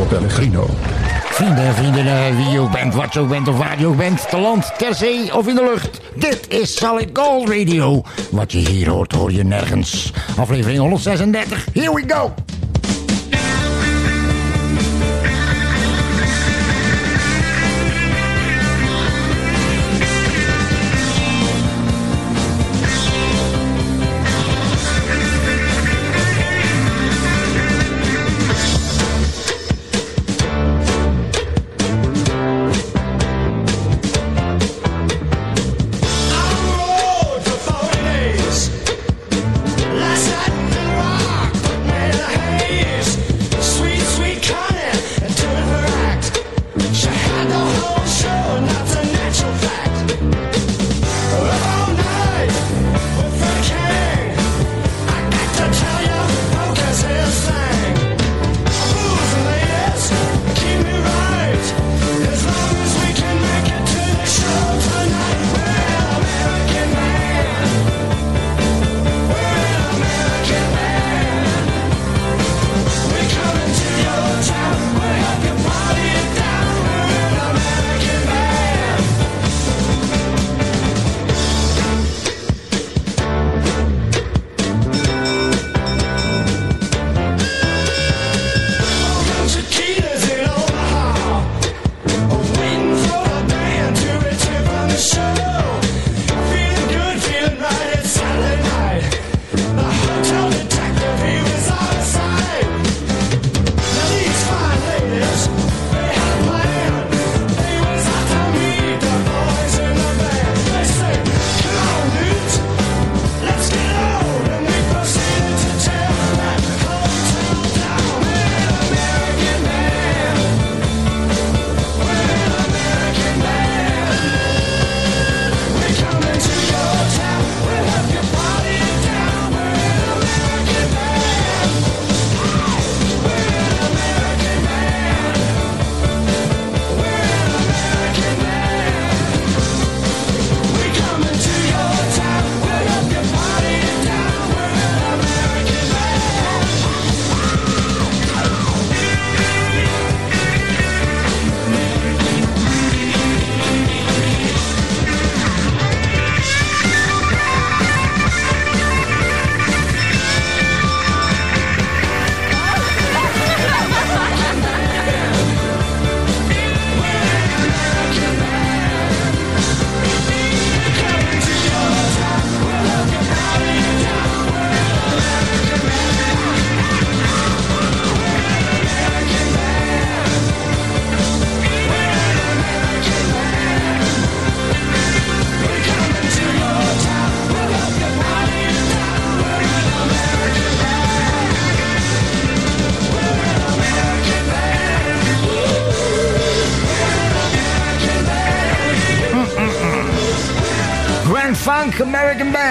Pellegrino. Vrienden en vriendinnen, wie je ook bent, wat je ook bent of waar je ook bent, te land, ter zee of in de lucht. Dit is Solid Gold Radio. Wat je hier hoort, hoor je nergens. Aflevering 136, here we go!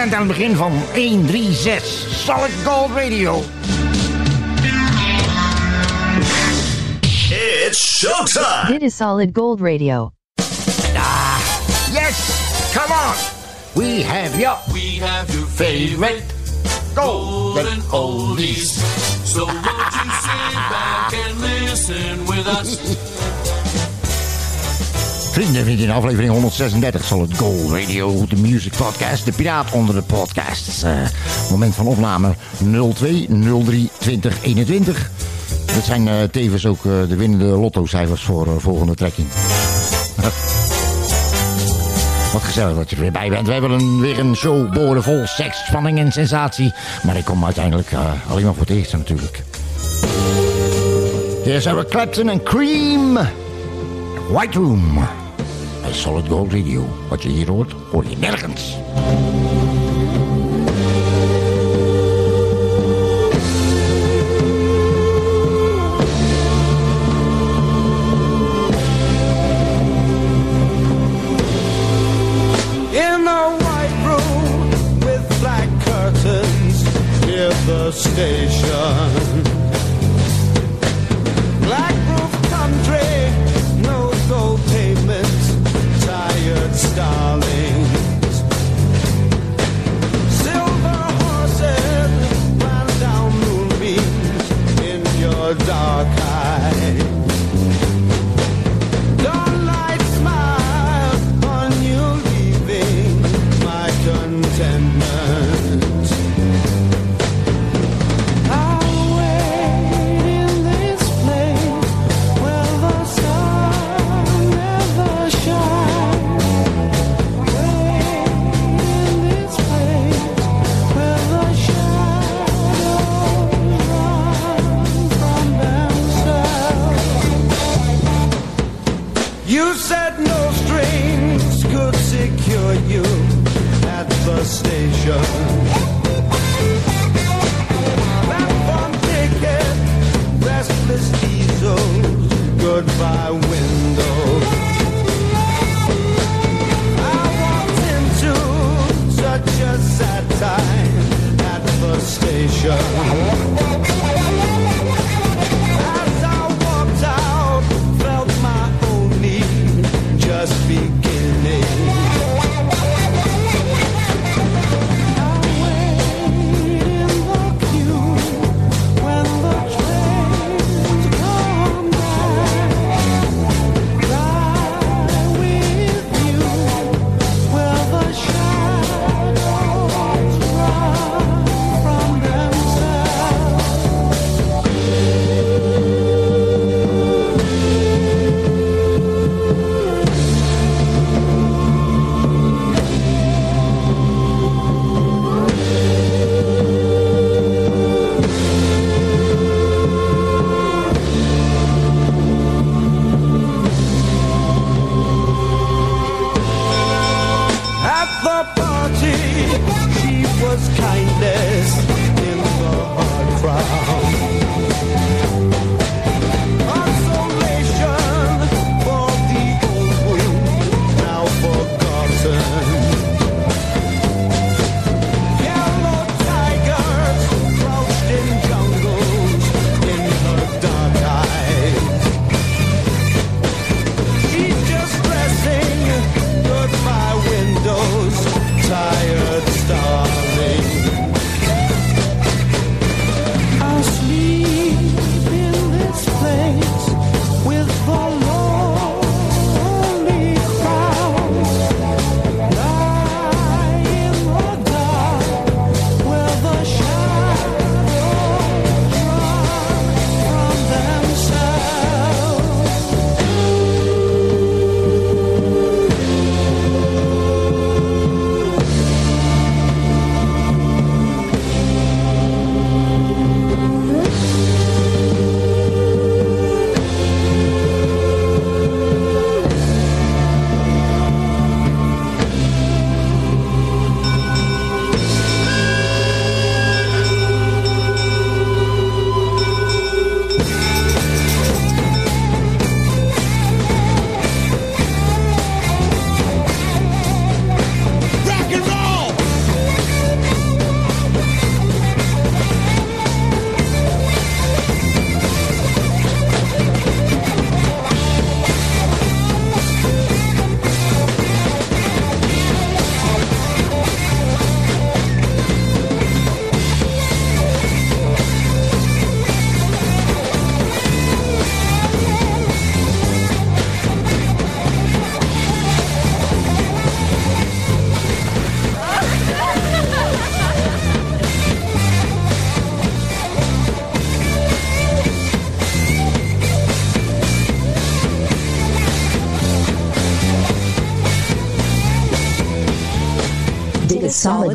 Band aan het begin van 136 Solid Gold Radio. It's showtime. Dit is Solid Gold Radio. Ah, yes, come on. We have your We have your favorite golden golden oldies. oldies. So won't you sit back and listen with us? Vrienden en vriendinnen, aflevering 136 Solid Gold Radio, de music podcast, de piraat onder de podcasts. Eh, moment van opname 02 03 2021. Dat zijn eh, tevens ook eh, de winnende lottocijfers voor volgende trekking. Wat gezellig dat je er weer bij bent. We hebben weer een show boordevol seks, spanning en sensatie. Maar ik kom uiteindelijk alleen maar voor het eerste natuurlijk. Hier zijn we Clapton en Cream. White Room. bij Solid Gold Radio. Wat je hier hoort, hoor je nergens. station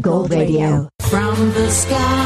Gold Radio. From the sky.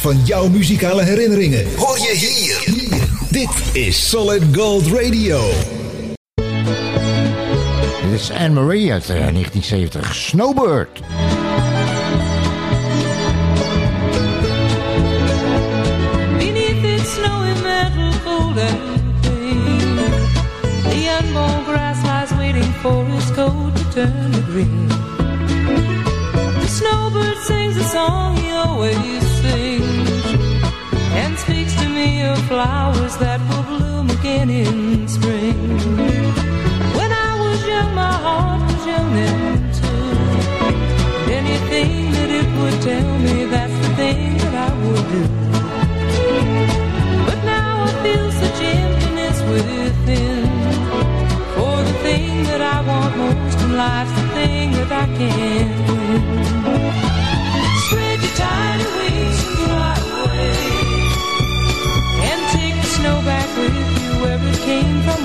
Van jouw muzikale herinneringen. Hoor je hier. Dit is Solid Gold Radio. Dit is Anne-Marie uit eh, 1970. Snowbird. Beneath its snowy mantle folded pain, the unborn grass lies waiting for its coat to turn to green. The snowbird sings a song he always sings, of flowers that will bloom again in spring. When I was young, my heart was young then too. Anything that it would tell me, that's the thing that I would do. But now I feel such emptiness within. For the thing that I want most in life's the thing that I can't win.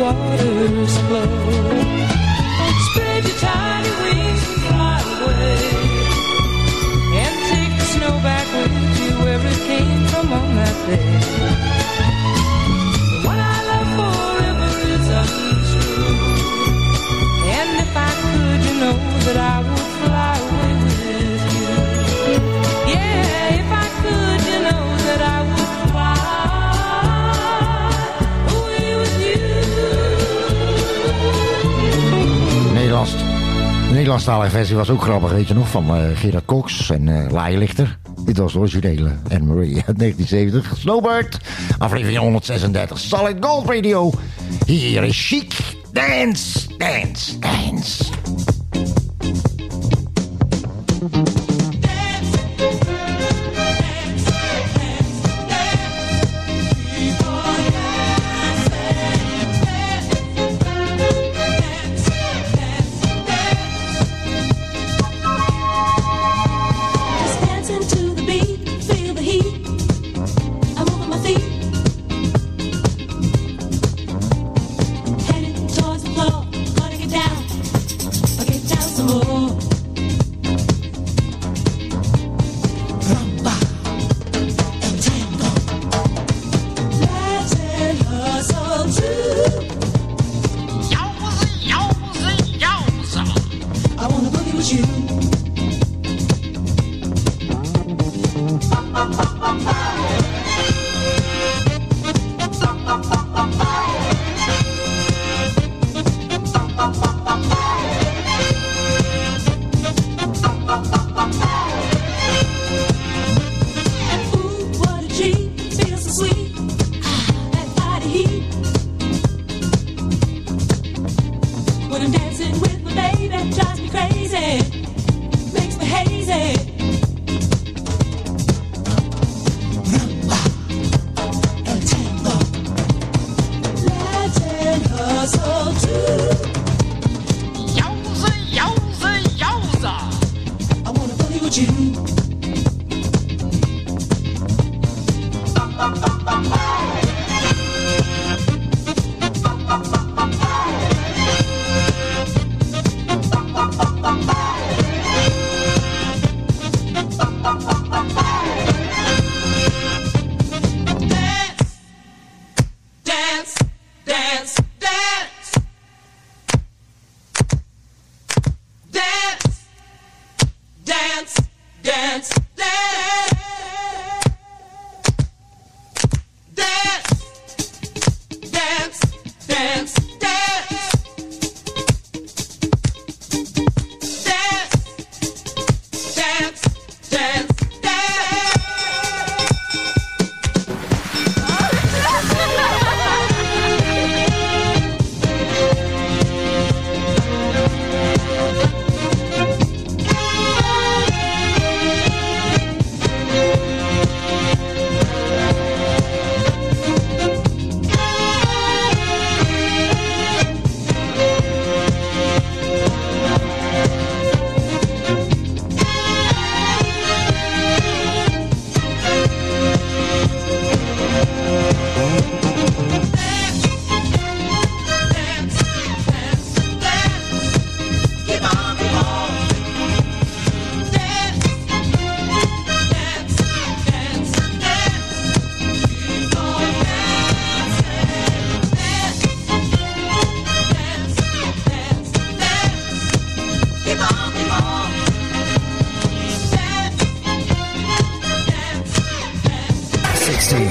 waters flow. Spread your tiny wings and fly away. And take the snow back with you where it came from on that day. What I love forever is untrue. And if I could, you know that I would Nederlandstalige versie was ook grappig, weet je nog, van eh, Gerard Cox en eh Laailichter. Dit was de originele Anne-Marie uit 1970. Snowbird, aflevering 136, Solid Gold Radio. Hier is Chic. Dance, dance, dance.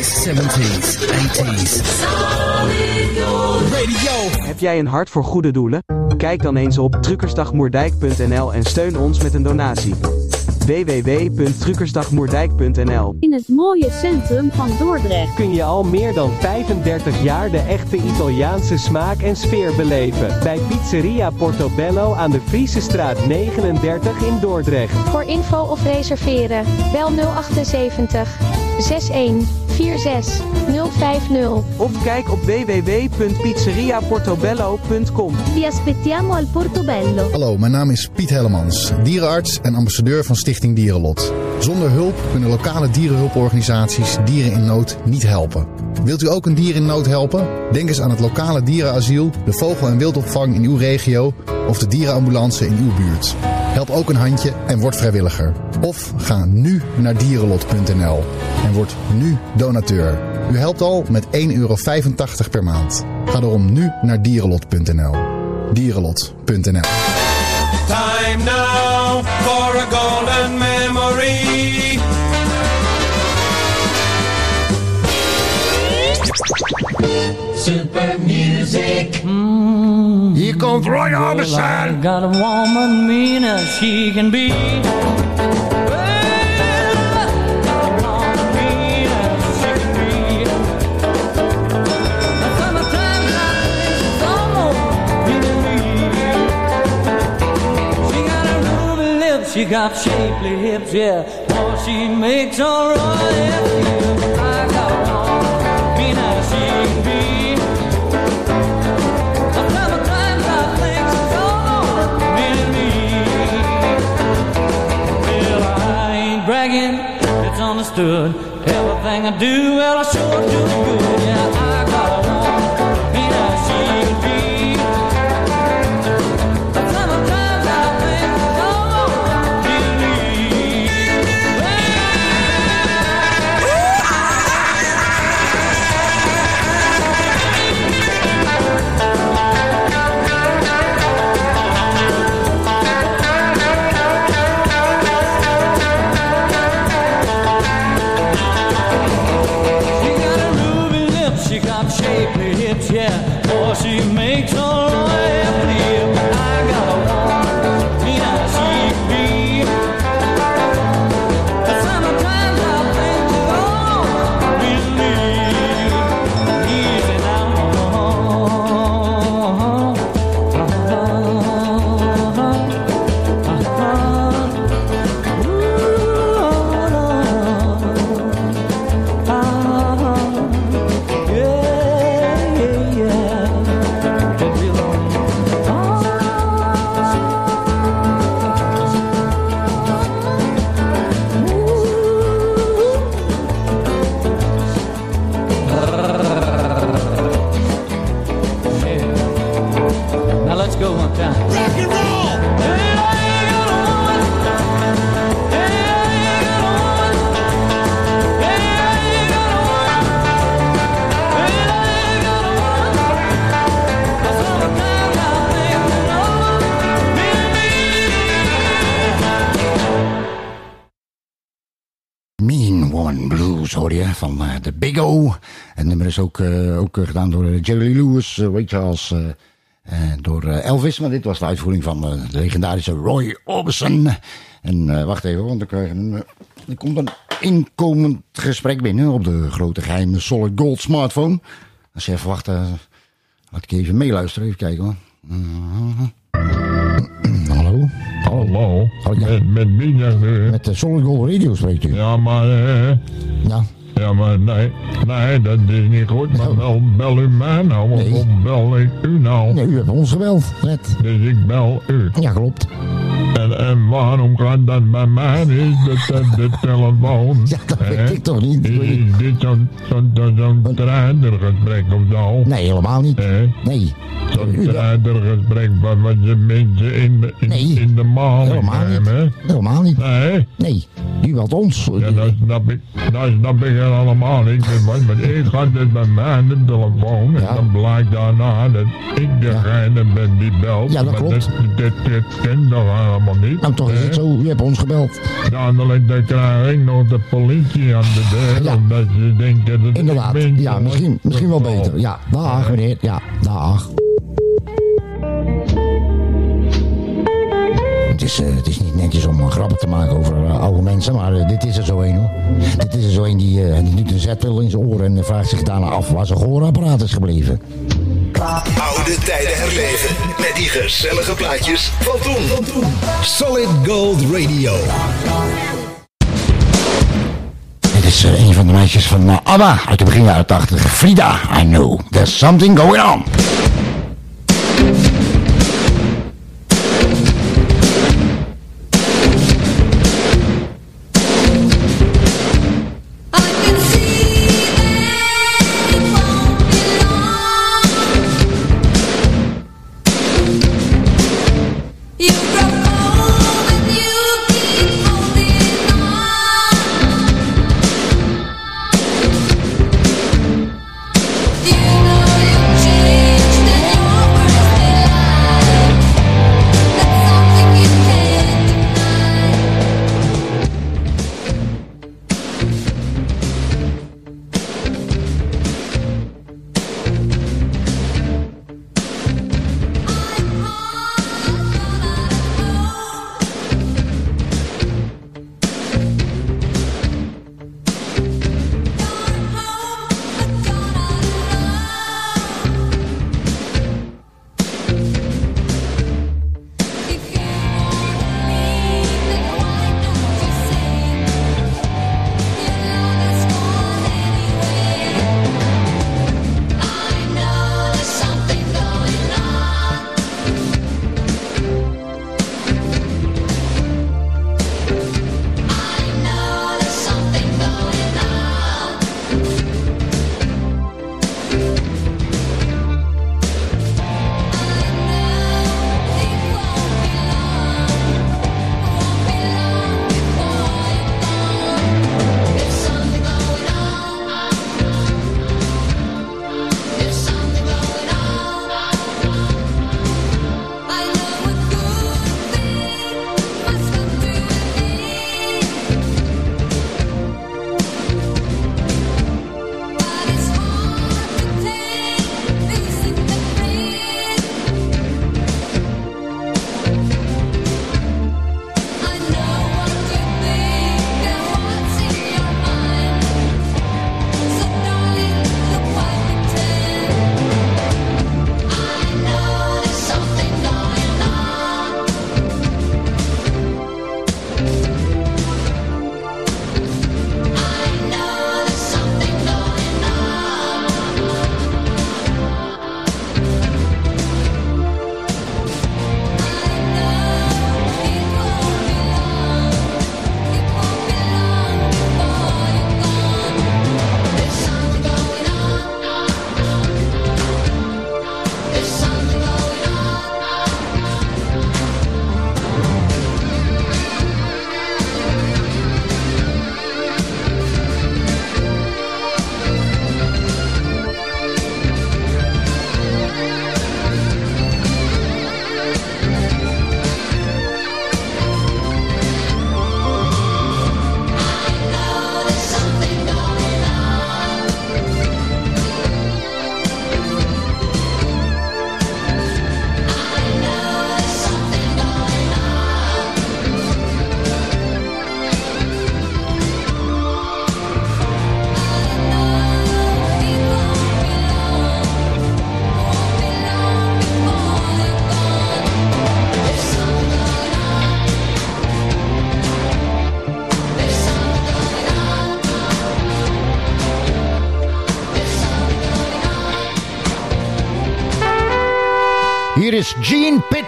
60s, 70s, 80s. Heb jij een hart voor goede doelen? Kijk dan eens op truckersdagmoerdijk.nl en steun ons met een donatie. www.truckersdagmoerdijk.nl In het mooie centrum van Dordrecht. kun je al meer dan 35 jaar de echte Italiaanse smaak en sfeer beleven. Bij Pizzeria Portobello aan de Friese straat 39 in Dordrecht. Voor info of reserveren, bel 078 61 46 050. Of kijk op www.pizzeriaportobello.com. Vi aspettiamo al Portobello. Hallo, mijn naam is Piet Hellemans, dierenarts en ambassadeur van Stichting Dierenlot. Zonder hulp kunnen lokale dierenhulporganisaties dieren in nood niet helpen. Wilt u ook een dier in nood helpen? Denk eens aan het lokale dierenasiel, de vogel- en wildopvang in uw regio of de dierenambulance in uw buurt. Help ook een handje en word vrijwilliger. Of ga nu naar dierenlot.nl en word nu donateur. U helpt al met 1,85 euro per maand. Ga daarom nu naar dierenlot.nl. Dierenlot.nl Super music. Mm. Hier komt Roy Orbison. Got a woman mean as she can be. She got a rude she got shapely hips, yeah. Oh, she makes alright. I it's understood. Everything I do, well, I sure do good. Yeah, I gedaan door eh, Jerry Lewis, eh, weet je, als eh, eh, door eh, Elvis. Maar dit was de uitvoering van eh, de legendarische Roy Orbison. En eh, wacht even, want er, krijgen een, eh, er komt een inkomend gesprek binnen op de grote geheime Solid Gold smartphone. Als je even wacht, eh, laat ik even meeluisteren, even kijken hoor. Hallo? Hallo, met, met wie? Met de Solid Gold Radio spreekt u. Ja, maar... eh Ja. Ja, maar nee, nee, dat is niet goed. Maar bel, bel u mij nou, of Nee. bel ik u nou? Nee, u hebt ons gebeld, net. Dus ik bel u. Ja, klopt. En, waarom gaat dat bij mij niet, de, de, de telefoon? Ja, dat weet ik toch niet. Is, is dit zo'n zo'n zo'n of zo? Nee, helemaal niet. Nee. Zo'n strijdergesprek wat, wat je mensen in, de- in, Nee. in de maling Helemaal niet. nemen? Helemaal niet. Nee? Nee, u belt ons. Ja, dat snap ik, dat snap ik helemaal niet. Want, want ik had dit bij mij aan de telefoon en dan blijkt daarna dat ik degene ben die belt. Ja, dat maar klopt. Dat, dit, dit kent toch helemaal niet? Nou, toch is het zo. U hebt ons gebeld. Dadelijk dan krijg ik nog de politie aan de deur, omdat ze denken dat Inderdaad. ik ben. Ja, misschien, misschien wel beter. Ja, dag meneer. Ja, dag. Het is, eh, het is niet netjes om eh, grappen te maken over eh, oude mensen, maar dit is er zo een hoor. Dit is er zo een die, die doet een zetpil in zijn oren en vraagt zich daarna af waar zijn gehoorapparaat is gebleven. Oude tijden herleven met die gezellige plaatjes van toen. Solid Gold Radio. Dit is eh, een van de meisjes van eh, ABBA uit de begin jaren 80. Frida, I know there's something going on.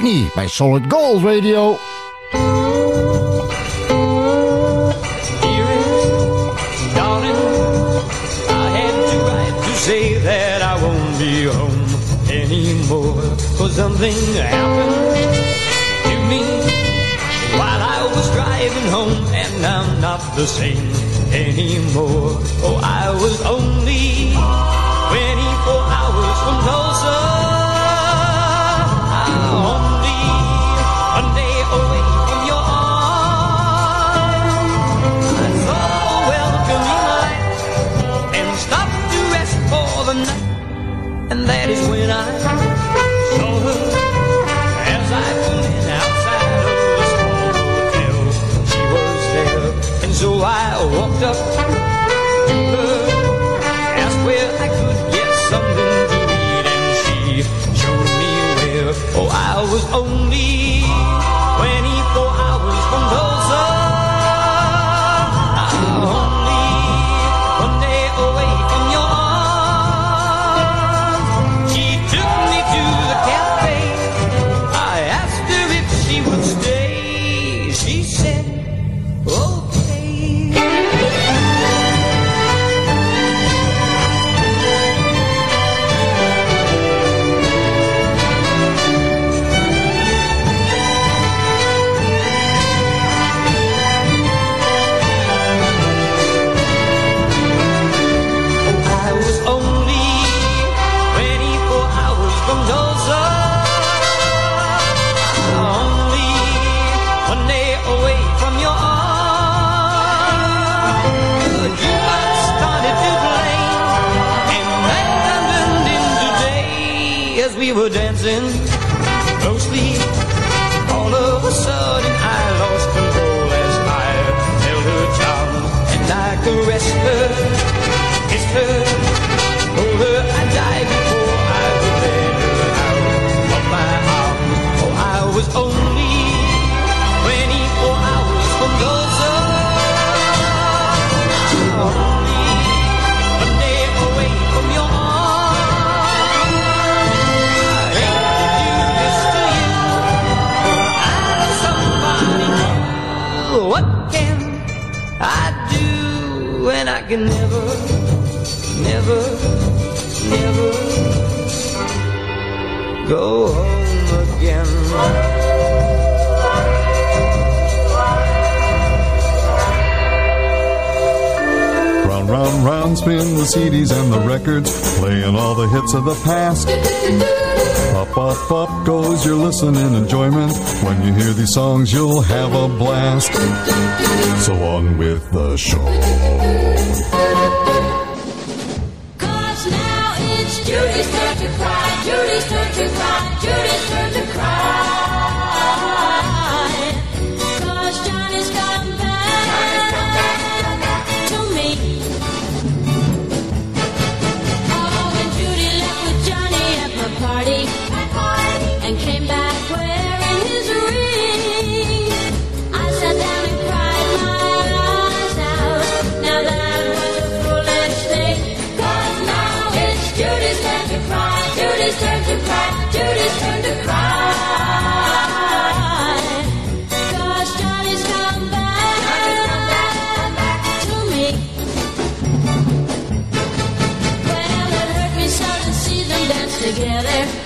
McNee bij Solid Gold Radio. say that I won't be home anymore. Something happened to me while I was driving home, and I'm not the same anymore. Oh, I was only that is when I can never, never, never go home again. round, round, spin the CDs and the records, playing all the hits of the past. Up, up, up goes your listening enjoyment. When you hear these songs, you'll have a blast. So on with the show. you just to cry. together.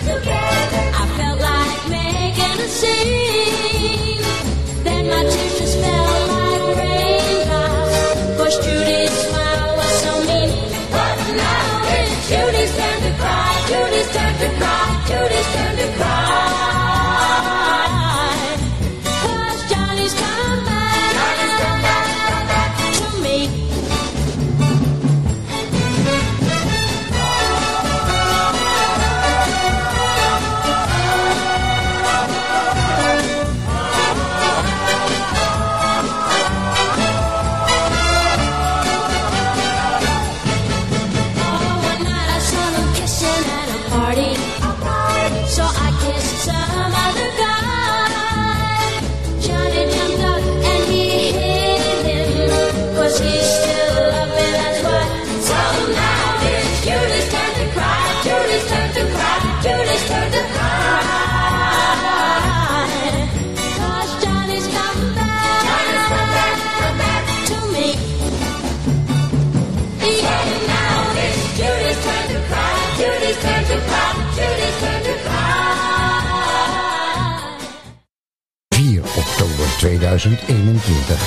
2021.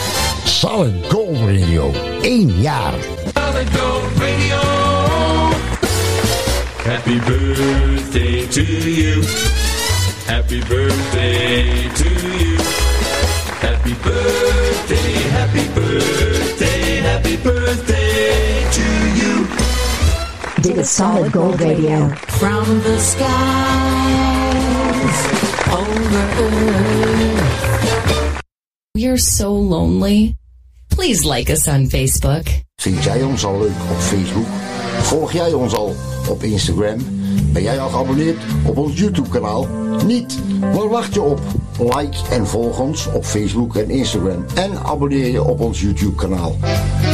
Solid Gold Radio. 1 jaar. Solid Gold Radio. Happy birthday to you. Happy birthday to you. Happy birthday, happy birthday, happy birthday to you. Dit is Solid Gold Radio. From the skies over earth. We're so lonely. Please like us on Facebook. Vind jij ons al leuk op Facebook? Volg jij ons al op Instagram? Ben jij al geabonneerd op ons YouTube kanaal? Niet? Waar wacht je op? Like en volg ons op Facebook en Instagram. En abonneer je op ons YouTube kanaal.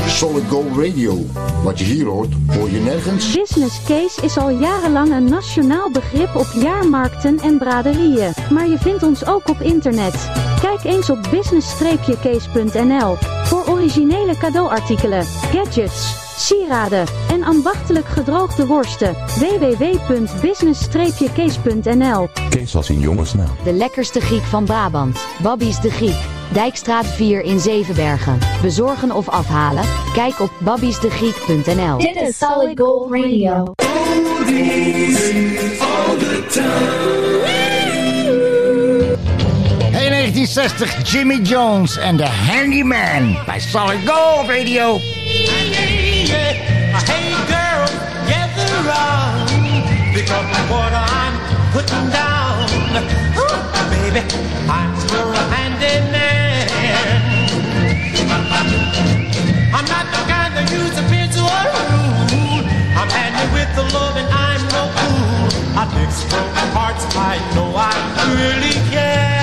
Solid Gold Radio. Wat je hier hoort, hoor je nergens. Business case is al jarenlang een nationaal begrip op jaarmarkten en braderieën. Maar je vindt ons ook op internet. Kijk eens op business-case.nl voor originele cadeauartikelen, gadgets, sieraden en ambachtelijk gedroogde worsten. www.business-case.nl Kees was een jongensnaam. De lekkerste Griek van Brabant. Babby's de Griek. Dijkstraat 4 in Zevenbergen. Bezorgen of afhalen? Kijk op babby'sdegriek.nl. Dit is Solid Gold Radio. Hey 1960 Jimmy Jones and the Handyman by Solid Gold Radio. I'm not the kind that use appearance or rule. I'm handy with the love and I'm no fool. I fix broken hearts, I know I really care.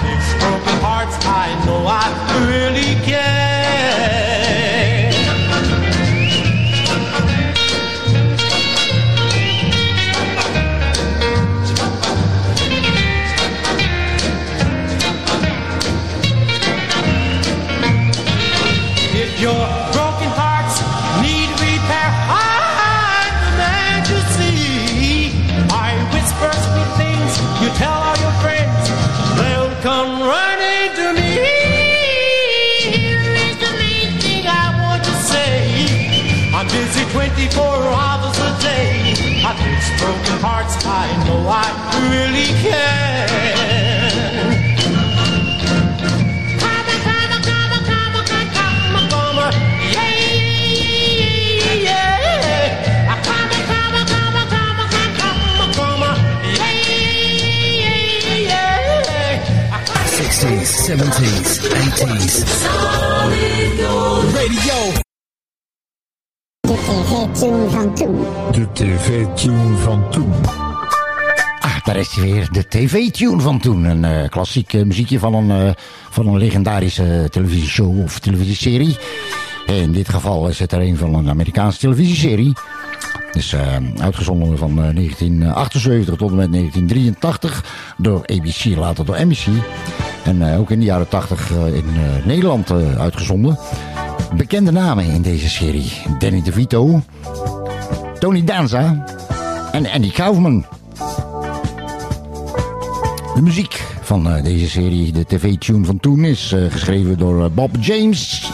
I broken hearts, I know I really can. Hearts, I know I really can. Sixties, seventies, eighties. Solid Gold Radio. De tv-tune van toen. De tv-tune van toen. Ah, daar is hij weer. De tv-tune van toen. Een eh, klassiek eh, muziekje van een, eh, van een legendarische televisieshow of televisieserie. In dit geval is het er een van een Amerikaanse televisieserie. Dus eh, uitgezonden van eh, 1978 tot en met 1983 door ABC, later door NBC. En eh, ook in de jaren 80 eh, in eh, Nederland eh, uitgezonden. Bekende namen in deze serie. Danny DeVito, Tony Danza en Andy Kaufman. De muziek van eh, deze serie, de tv-tune van toen, is eh, geschreven door eh, Bob James.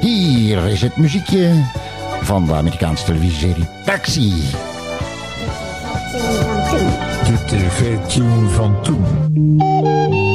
Hier is het muziekje van de Amerikaanse televisieserie Taxi. De tv-tune van toen.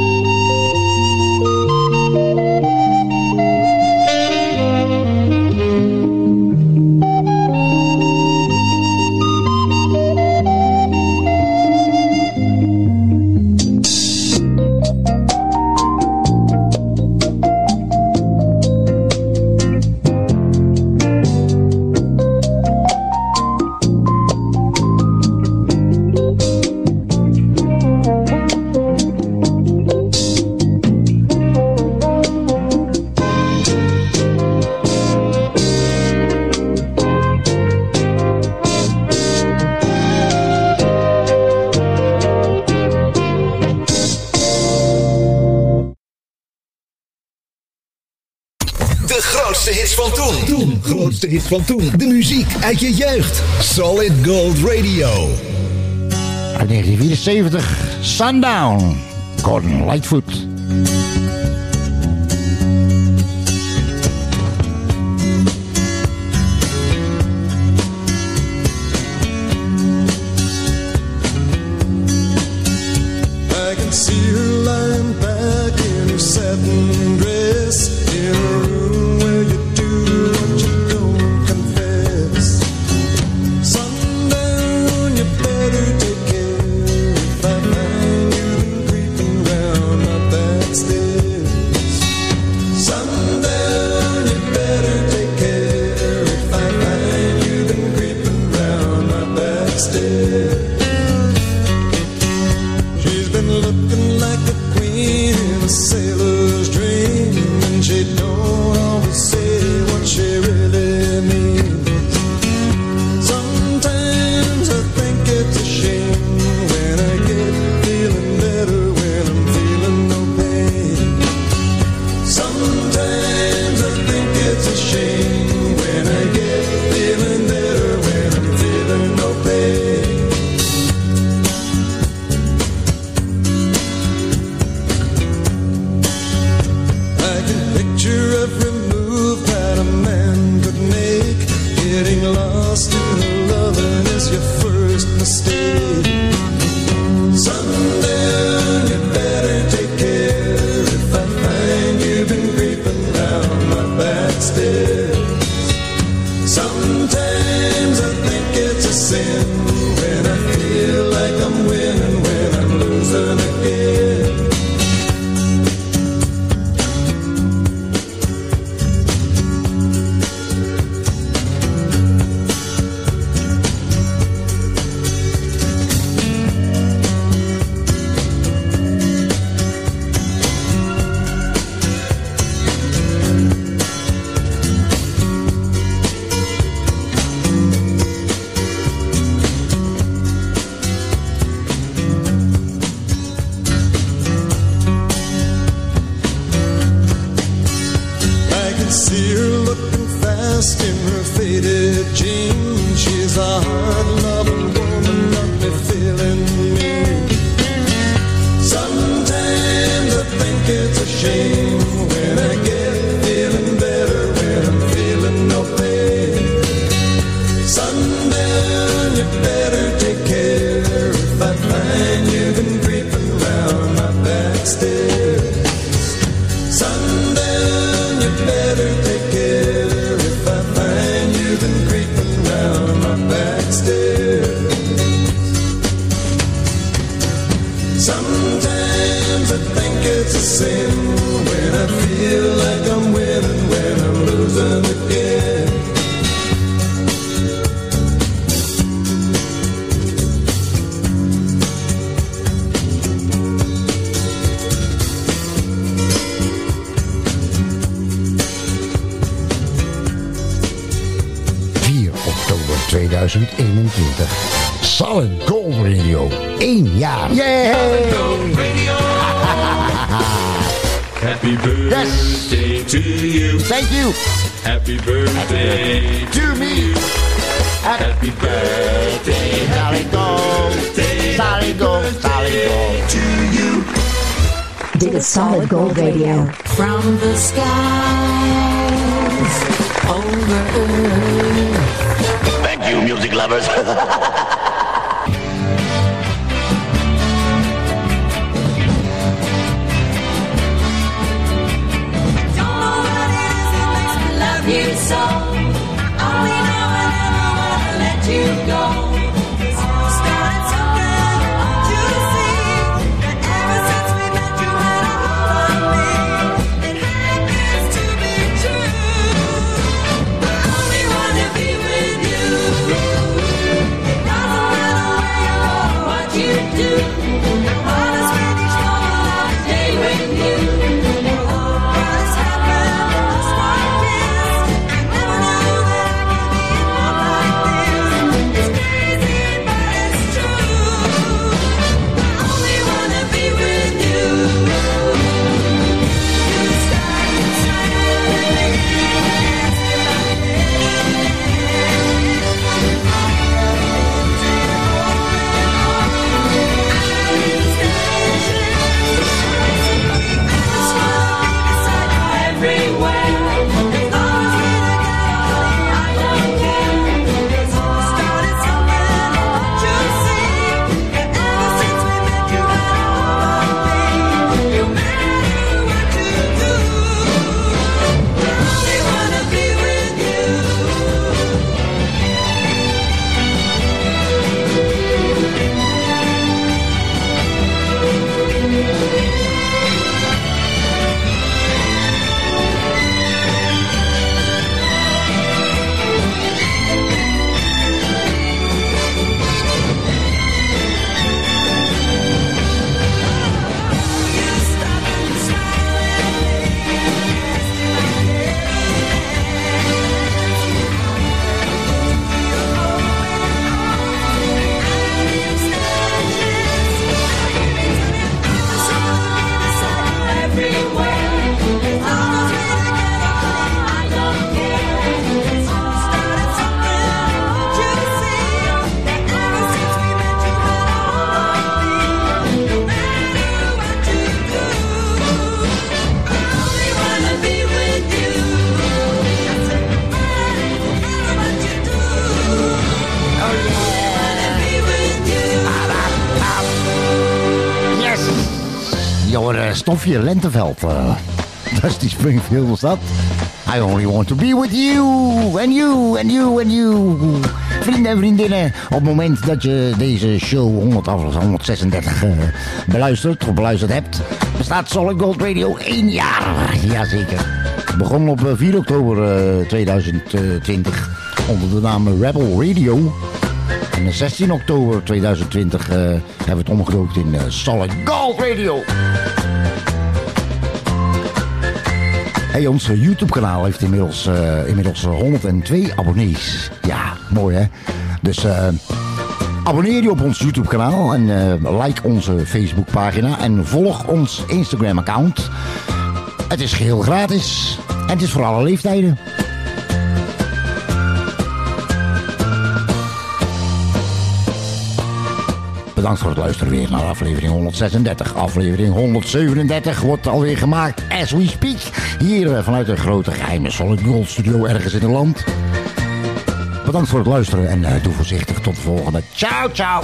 dit van toen. De muziek uit je jeugd. Solid Gold Radio. 1974, Sundown, Gordon Lightfoot. like. She's been looking like a queen in a sailor. Jean, she's a Happy birthday to me. Happy birthday, Sally Gold. Sally Gold, Sally Gold to you. Dig a solid gold radio from the skies over earth. Thank you, music lovers. soul. Stofje Lenteveld. eh Dusty Springfield was dat. I only want to be with you, and you, and you, and you. Vrienden en vriendinnen, op het moment dat je deze show 100, af- 136 eh, beluistert of beluisterd hebt, bestaat Solid Gold Radio één jaar. Jazeker. Begon op eh, 4 oktober eh, 2020 onder de naam Rebel Radio. En op 16 oktober 2020 eh, hebben we het omgedoopt in Solid Gold Radio. Hey, ons YouTube-kanaal heeft inmiddels, eh, inmiddels eh, 102 abonnees. Ja, mooi hè? Dus eh, abonneer je op ons YouTube-kanaal en eh, like onze Facebook-pagina en volg ons Instagram-account. Het is geheel gratis en het is voor alle leeftijden. Bedankt voor het luisteren weer naar aflevering 136. Aflevering 137 wordt alweer gemaakt as we speak. Hier eh, vanuit een grote geheime Solid Gold studio ergens in het land. Bedankt voor het luisteren en eh, doe voorzichtig tot de volgende. Ciao, ciao.